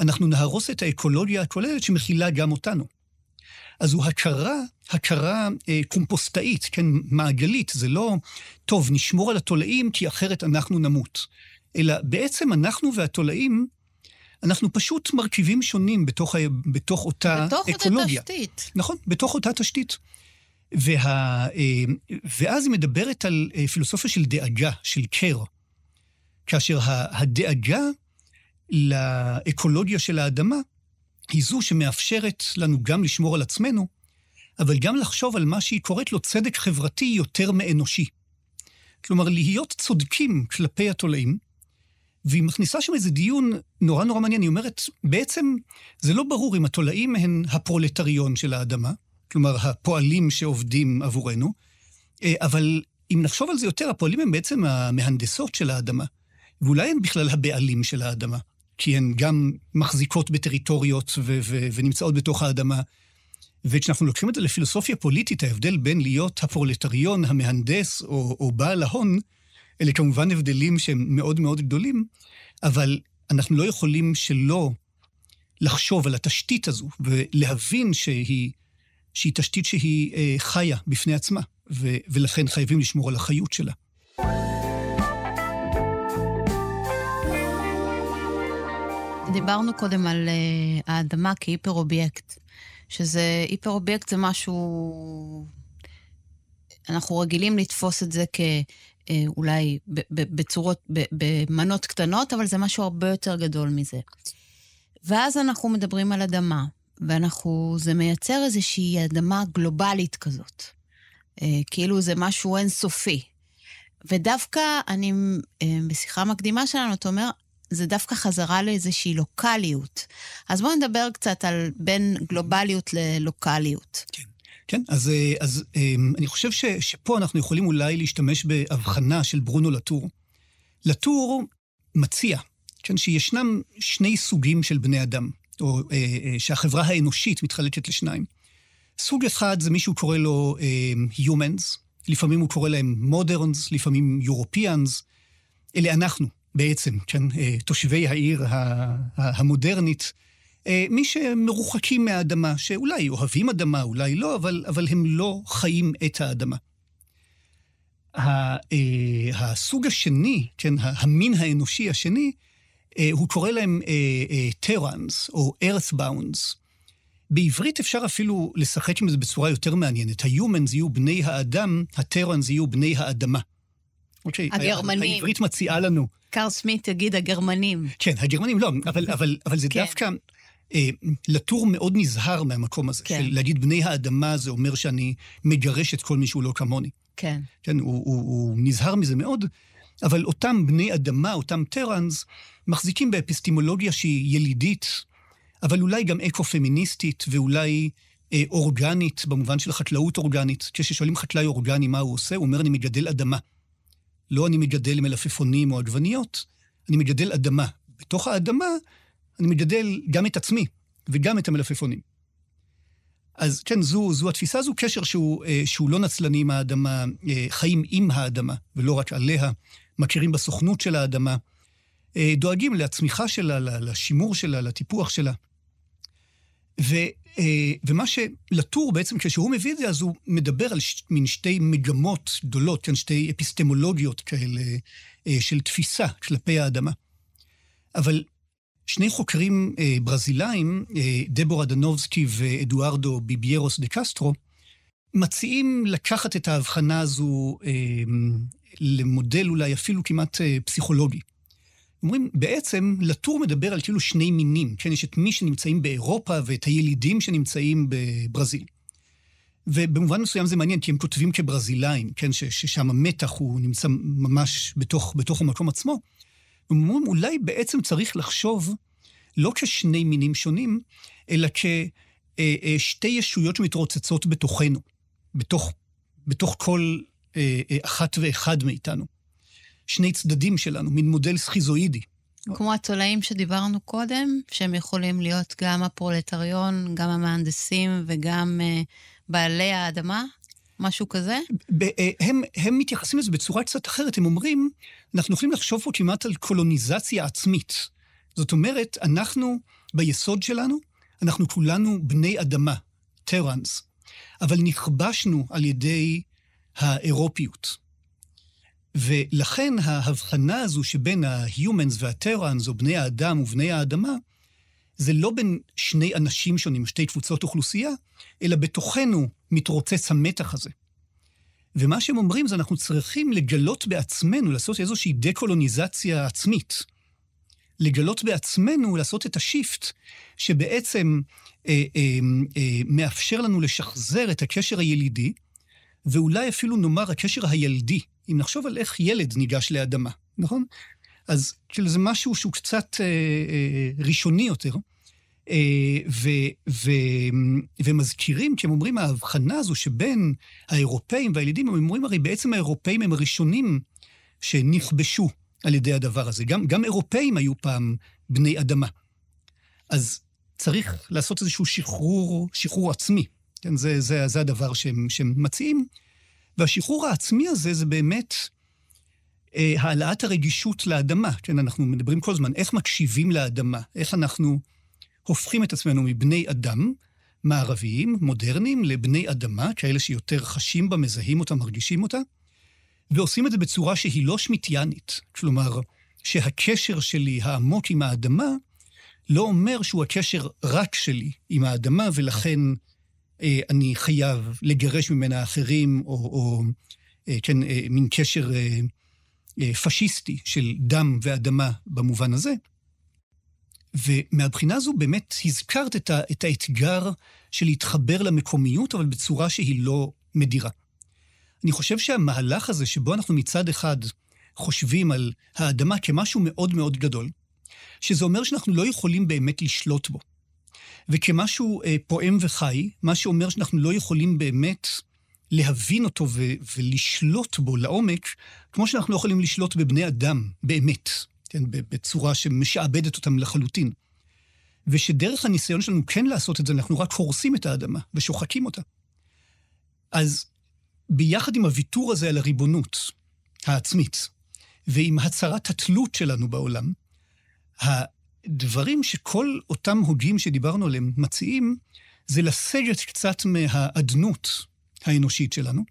אנחנו נהרוס את האקולוגיה הכוללת שמכילה גם אותנו. אז הוא הכרה, הכרה אה, קומפוסטאית, כן, מעגלית, זה לא, טוב, נשמור על התולעים כי אחרת אנחנו נמות. אלא בעצם אנחנו והתולעים אנחנו פשוט מרכיבים שונים בתוך, בתוך אותה בתוך אקולוגיה. בתוך אותה תשתית. נכון, בתוך אותה תשתית. וה, אה, ואז היא מדברת על אה, פילוסופיה של דאגה, של קר. כאשר הדאגה לאקולוגיה של האדמה היא זו שמאפשרת לנו גם לשמור על עצמנו, אבל גם לחשוב על מה שהיא קוראת לו צדק חברתי יותר מאנושי. כלומר, להיות צודקים כלפי התולעים, והיא מכניסה שם איזה דיון נורא נורא מעניין. היא אומרת, בעצם זה לא ברור אם התולעים הן הפרולטריון של האדמה, כלומר, הפועלים שעובדים עבורנו, אה, אבל אם נחשוב על זה יותר, הפועלים הם בעצם המהנדסות של האדמה, ואולי הן בכלל הבעלים של האדמה, כי הן גם מחזיקות בטריטוריות ו- ו- ונמצאות בתוך האדמה, וכשאנחנו לוקחים את זה לפילוסופיה פוליטית, ההבדל בין להיות הפרולטריון, המהנדס או, או בעל ההון, אלה כמובן הבדלים שהם מאוד מאוד גדולים, אבל אנחנו לא יכולים שלא לחשוב על התשתית הזו ולהבין שהיא, שהיא תשתית שהיא אה, חיה בפני עצמה, ו, ולכן חייבים לשמור על החיות שלה. דיברנו קודם על אה, האדמה כהיפר-אובייקט, שזה, היפר-אובייקט זה משהו... אנחנו רגילים לתפוס את זה כאולי אה, בצורות, במנות קטנות, אבל זה משהו הרבה יותר גדול מזה. ואז אנחנו מדברים על אדמה, ואנחנו, זה מייצר איזושהי אדמה גלובלית כזאת. אה, כאילו זה משהו אינסופי. ודווקא אני, בשיחה מקדימה שלנו, אתה אומר, זה דווקא חזרה לאיזושהי לוקאליות. אז בואו נדבר קצת על בין גלובליות ללוקאליות. כן. כן, אז, אה, אז אה, אני חושב ש, שפה אנחנו יכולים אולי להשתמש בהבחנה של ברונו לטור. לטור מציע, כן, שישנם שני סוגים של בני אדם, או אה, אה, שהחברה האנושית מתחלקת לשניים. סוג אחד זה מישהו קורא לו אה, Humans, לפעמים הוא קורא להם Moderns, לפעמים Europeans, אלה אנחנו. בעצם, כן, אה, תושבי העיר המודרנית, אה, מי שמרוחקים מהאדמה, שאולי אוהבים אדמה, אולי לא, אבל, אבל הם לא חיים את האדמה. אה, הסוג השני, כן, המין האנושי השני, הוא קורא להם טראנס או earthbounds. בעברית אפשר אפילו לשחק עם זה בצורה יותר מעניינת. ה-humans יהיו בני האדם, הטראנס יהיו בני האדמה. אוקיי, הגרמנים. העברית מציעה לנו. קרל סמית יגיד הגרמנים. כן, הגרמנים לא, אבל, אבל, אבל זה כן. דווקא... אה, לטור מאוד נזהר מהמקום הזה. כן. של להגיד בני האדמה זה אומר שאני מגרש את כל מי שהוא לא כמוני. כן. כן, הוא, הוא, הוא נזהר מזה מאוד, אבל אותם בני אדמה, אותם טראנס, מחזיקים באפיסטימולוגיה שהיא ילידית, אבל אולי גם אקו-פמיניסטית, ואולי אה, אורגנית, במובן של חקלאות אורגנית. כששואלים חקלאי אורגני מה הוא עושה, הוא אומר, אני מגדל אדמה. לא אני מגדל מלפפונים או עגבניות, אני מגדל אדמה. בתוך האדמה אני מגדל גם את עצמי וגם את המלפפונים. אז כן, זו, זו התפיסה, זו קשר שהוא, אה, שהוא לא נצלני עם האדמה, אה, חיים עם האדמה ולא רק עליה, מכירים בסוכנות של האדמה, אה, דואגים לצמיחה שלה, לשימור שלה, לטיפוח שלה. ו, אה, ומה שלטור בעצם, כשהוא מביא את זה, אז הוא מדבר על ש, מין שתי מגמות גדולות, כן, שתי אפיסטמולוגיות כאלה אה, של תפיסה כלפי האדמה. אבל שני חוקרים אה, ברזילאים, דבורה דנובסקי ואדוארדו ביביירוס דה קסטרו, מציעים לקחת את ההבחנה הזו למודל אולי אפילו כמעט פסיכולוגי. אומרים, בעצם לטור מדבר על כאילו שני מינים, כן? יש את מי שנמצאים באירופה ואת הילידים שנמצאים בברזיל. ובמובן מסוים זה מעניין, כי הם כותבים כברזילאים, כן? ש, ששם המתח הוא נמצא ממש בתוך, בתוך המקום עצמו. הם אומרים, אולי בעצם צריך לחשוב לא כשני מינים שונים, אלא כשתי ישויות שמתרוצצות בתוכנו, בתוך, בתוך כל אה, אה, אחת ואחד מאיתנו. שני צדדים שלנו, מין מודל סכיזואידי. כמו התולעים שדיברנו קודם, שהם יכולים להיות גם הפרולטריון, גם המהנדסים וגם uh, בעלי האדמה? משהו כזה? אה, הם, הם מתייחסים לזה בצורה קצת אחרת. הם אומרים, אנחנו יכולים לחשוב פה כמעט על קולוניזציה עצמית. זאת אומרת, אנחנו, ביסוד שלנו, אנחנו כולנו בני אדמה, טראנס, אבל נכבשנו על ידי האירופיות. ולכן ההבחנה הזו שבין ה-humans וה-terrans, או בני האדם ובני האדמה, זה לא בין שני אנשים שונים, שתי קבוצות אוכלוסייה, אלא בתוכנו מתרוצץ המתח הזה. ומה שהם אומרים זה אנחנו צריכים לגלות בעצמנו, לעשות איזושהי דה-קולוניזציה עצמית. לגלות בעצמנו, לעשות את השיפט, שבעצם אה, אה, אה, מאפשר לנו לשחזר את הקשר הילידי, ואולי אפילו נאמר הקשר הילדי, אם נחשוב על איך ילד ניגש לאדמה, נכון? אז כאילו זה משהו שהוא קצת אה, אה, ראשוני יותר. אה, ו, ו, ומזכירים, כי הם אומרים, ההבחנה הזו שבין האירופאים והילידים, הם אומרים הרי בעצם האירופאים הם הראשונים שנכבשו על ידי הדבר הזה. גם, גם אירופאים היו פעם בני אדמה. אז צריך לעשות איזשהו שחרור, שחרור עצמי, כן, זה, זה, זה הדבר שהם, שהם מציעים. והשחרור העצמי הזה זה באמת אה, העלאת הרגישות לאדמה. כן, אנחנו מדברים כל הזמן איך מקשיבים לאדמה, איך אנחנו הופכים את עצמנו מבני אדם, מערביים, מודרניים, לבני אדמה, כאלה שיותר חשים בה, מזהים אותה, מרגישים אותה, ועושים את זה בצורה שהיא לא שמיטיאנית. כלומר, שהקשר שלי העמוק עם האדמה לא אומר שהוא הקשר רק שלי עם האדמה, ולכן אני חייב לגרש ממנה אחרים, או, או אה, כן, אה, מין קשר אה, אה, פשיסטי של דם ואדמה במובן הזה. ומהבחינה הזו באמת הזכרת את, ה, את האתגר של להתחבר למקומיות, אבל בצורה שהיא לא מדירה. אני חושב שהמהלך הזה, שבו אנחנו מצד אחד חושבים על האדמה כמשהו מאוד מאוד גדול, שזה אומר שאנחנו לא יכולים באמת לשלוט בו. וכמשהו אה, פועם וחי, מה שאומר שאנחנו לא יכולים באמת להבין אותו ו- ולשלוט בו לעומק, כמו שאנחנו לא יכולים לשלוט בבני אדם, באמת, כן, בצורה שמשעבדת אותם לחלוטין. ושדרך הניסיון שלנו כן לעשות את זה, אנחנו רק הורסים את האדמה ושוחקים אותה. אז ביחד עם הוויתור הזה על הריבונות העצמית, ועם הצהרת התלות שלנו בעולם, הדברים שכל אותם הוגים שדיברנו עליהם מציעים, זה לסגת קצת מהאדנות האנושית שלנו,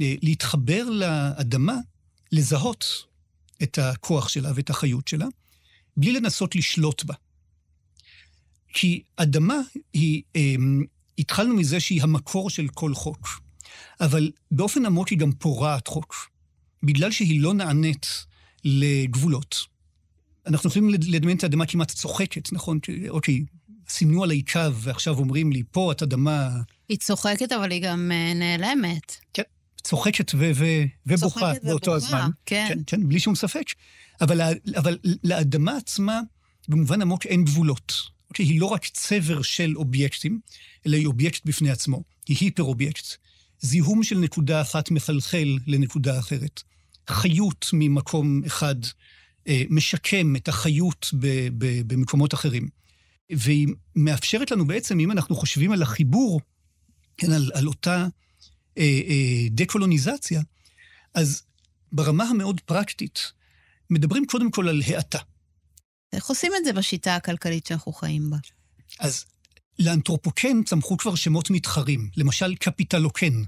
ולהתחבר לאדמה, לזהות את הכוח שלה ואת החיות שלה, בלי לנסות לשלוט בה. כי אדמה היא, התחלנו מזה שהיא המקור של כל חוק, אבל באופן עמוק היא גם פורעת חוק, בגלל שהיא לא נענית לגבולות. אנחנו יכולים לדמיין את האדמה כמעט צוחקת, נכון? אוקיי, סימנו עליי קו, ועכשיו אומרים לי, פה את אדמה... היא צוחקת, אבל היא גם אה, נעלמת. כן, צוחקת ו- ו- ובוכה צוחקת באותו ובוכה, הזמן. כן. כן, כן, בלי שום ספק. אבל, אבל לאדמה עצמה, במובן עמוק, אין גבולות. אוקיי, היא לא רק צבר של אובייקטים, אלא היא אובייקט בפני עצמו. היא היפר-אובייקט. זיהום של נקודה אחת מחלחל לנקודה אחרת. חיות ממקום אחד משקם את החיות ב- ב- במקומות אחרים. והיא מאפשרת לנו בעצם, אם אנחנו חושבים על החיבור, כן, על, על אותה אה, אה, דקולוניזציה, אז ברמה המאוד פרקטית, מדברים קודם כל על האטה. איך עושים את זה בשיטה הכלכלית שאנחנו חיים בה? אז לאנתרופוקן צמחו כבר שמות מתחרים, למשל קפיטלוקן.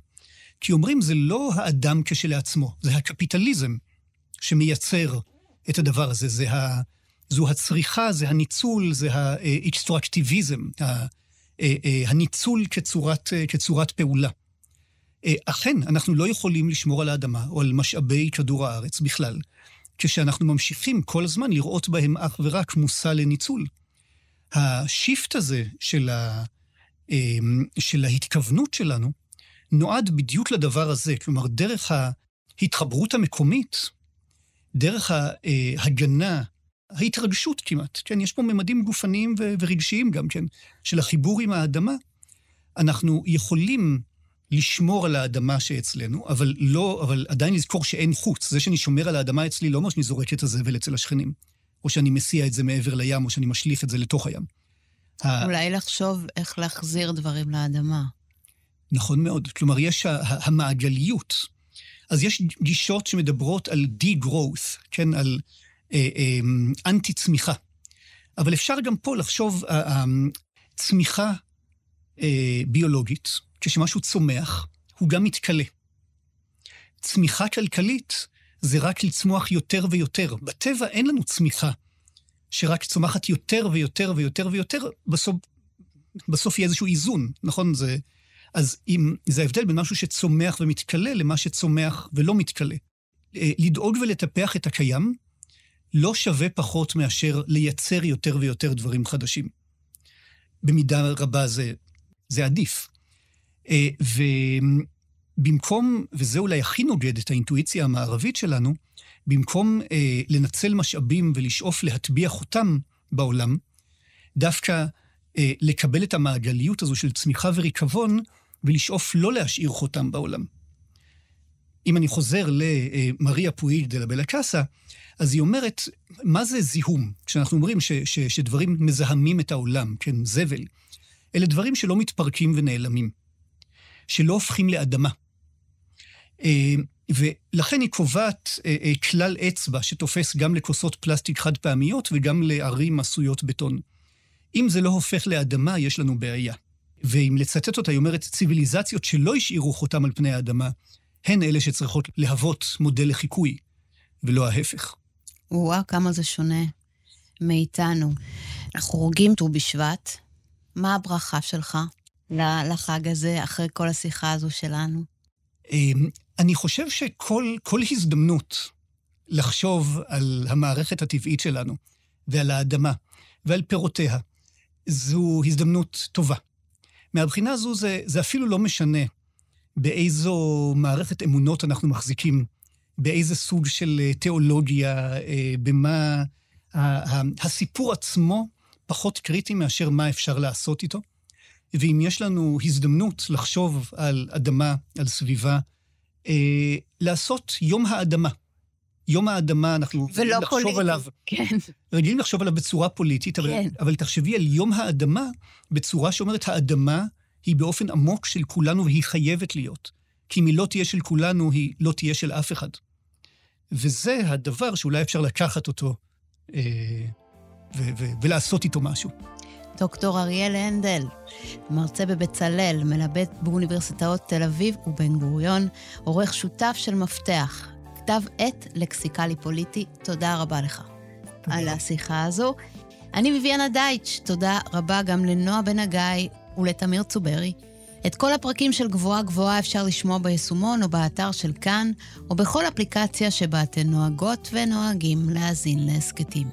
כי אומרים, זה לא האדם כשלעצמו, זה הקפיטליזם שמייצר את הדבר הזה. זה ה... זו הצריכה, זה הניצול, זה האקסטרקטיביזם, אה, אה, הניצול כצורת, אה, כצורת פעולה. אכן, אנחנו לא יכולים לשמור על האדמה או על משאבי כדור הארץ בכלל, כשאנחנו ממשיכים כל הזמן לראות בהם אך ורק מושא לניצול. השיפט הזה של, ה, של ההתכוונות שלנו נועד בדיוק לדבר הזה, כלומר, דרך ההתחברות המקומית, דרך ההגנה, ההתרגשות כמעט, כן, יש פה ממדים גופניים ורגשיים גם כן, של החיבור עם האדמה. אנחנו יכולים לשמור על האדמה שאצלנו, אבל לא, אבל עדיין לזכור שאין חוץ. זה שאני שומר על האדמה אצלי לא אומר שאני זורק את הזבל אצל השכנים, או שאני מסיע את זה מעבר לים, או שאני משליך את זה לתוך הים. אולי לחשוב איך להחזיר דברים לאדמה. נכון מאוד. כלומר, יש המעגליות. אז יש גישות שמדברות על די-growth, כן, על אה, אה, אנטי-צמיחה. אבל אפשר גם פה לחשוב, אה, אה, צמיחה אה, ביולוגית, כשמשהו צומח, הוא גם מתכלה. צמיחה כלכלית זה רק לצמוח יותר ויותר. בטבע אין לנו צמיחה שרק צומחת יותר ויותר ויותר ויותר, בסוף, בסוף יהיה איזשהו איזון, נכון? זה, אז אם, זה ההבדל בין משהו שצומח ומתכלה למה שצומח ולא מתכלה. אה, לדאוג ולטפח את הקיים לא שווה פחות מאשר לייצר יותר ויותר דברים חדשים. במידה רבה זה, זה עדיף. אה, ובמקום, וזה אולי הכי נוגד את האינטואיציה המערבית שלנו, במקום אה, לנצל משאבים ולשאוף להטביע חותם בעולם, דווקא אה, לקבל את המעגליות הזו של צמיחה וריקבון, ולשאוף לא להשאיר חותם בעולם. אם אני חוזר למריה פואיל דה לבלה קאסה, אז היא אומרת, מה זה זיהום? כשאנחנו אומרים ש, ש, שדברים מזהמים את העולם, כן, זבל. אלה דברים שלא מתפרקים ונעלמים, שלא הופכים לאדמה. אה, ולכן היא קובעת אה, אה, כלל אצבע שתופס גם לכוסות פלסטיק חד פעמיות וגם לערים עשויות בטון. אם זה לא הופך לאדמה, יש לנו בעיה. ואם לצטט אותה, היא אומרת, ציוויליזציות שלא השאירו חותם על פני האדמה, הן אלה שצריכות להוות מודל לחיקוי, ולא ההפך. וואו, כמה זה שונה מאיתנו. אנחנו רוגים ט"ו בשבט. מה הברכה שלך לחג הזה, אחרי כל השיחה הזו שלנו? אמ, אני חושב שכל הזדמנות לחשוב על המערכת הטבעית שלנו ועל האדמה ועל פירותיה, זו הזדמנות טובה. מהבחינה הזו זה, זה אפילו לא משנה באיזו מערכת אמונות אנחנו מחזיקים, באיזה סוג של אה, תיאולוגיה, אה, במה... הסיפור עצמו פחות קריטי מאשר מה אפשר לעשות איתו. ואם יש לנו הזדמנות לחשוב על אדמה, על סביבה, אה, לעשות יום האדמה. יום האדמה, אנחנו ולא לחשוב פוליטי, עליו, כן. רגילים לחשוב עליו בצורה פוליטית, אבל, כן. אבל תחשבי על יום האדמה בצורה שאומרת, האדמה היא באופן עמוק של כולנו והיא חייבת להיות. כי אם היא לא תהיה של כולנו, היא לא תהיה של אף אחד. וזה הדבר שאולי אפשר לקחת אותו אה, ו- ו- ולעשות איתו משהו. דוקטור אריאל הנדל, מרצה בבצלאל, מלמד באוניברסיטאות תל אביב ובן גוריון, עורך שותף של מפתח, כתב עת לקסיקלי פוליטי. תודה רבה לך תודה. על השיחה הזו. אני ביביאנה דייטש, תודה רבה גם לנועה בן הגיא ולתמיר צוברי. את כל הפרקים של גבוהה גבוהה אפשר לשמוע ביישומון או באתר של כאן, או בכל אפליקציה שבה אתן נוהגות ונוהגים להאזין להסכתים.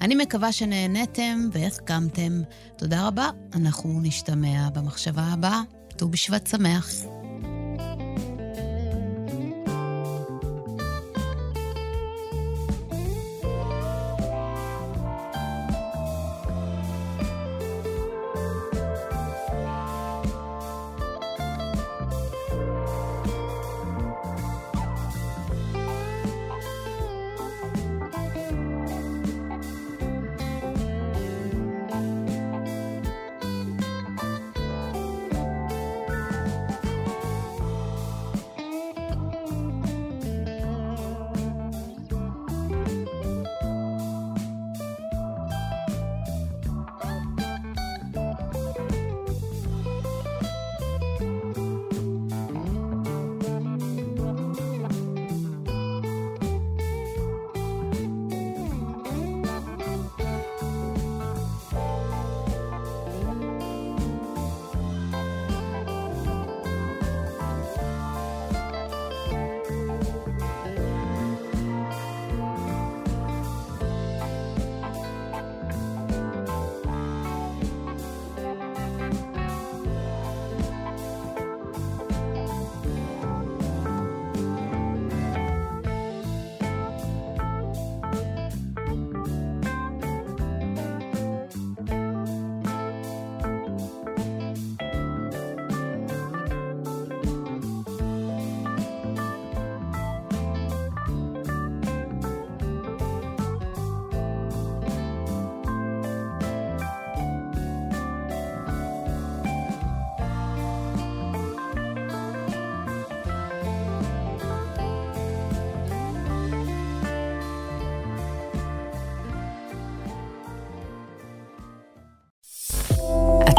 אני מקווה שנהניתם והחכמתם. תודה רבה, אנחנו נשתמע במחשבה הבאה. ט"ו בשבט שמח.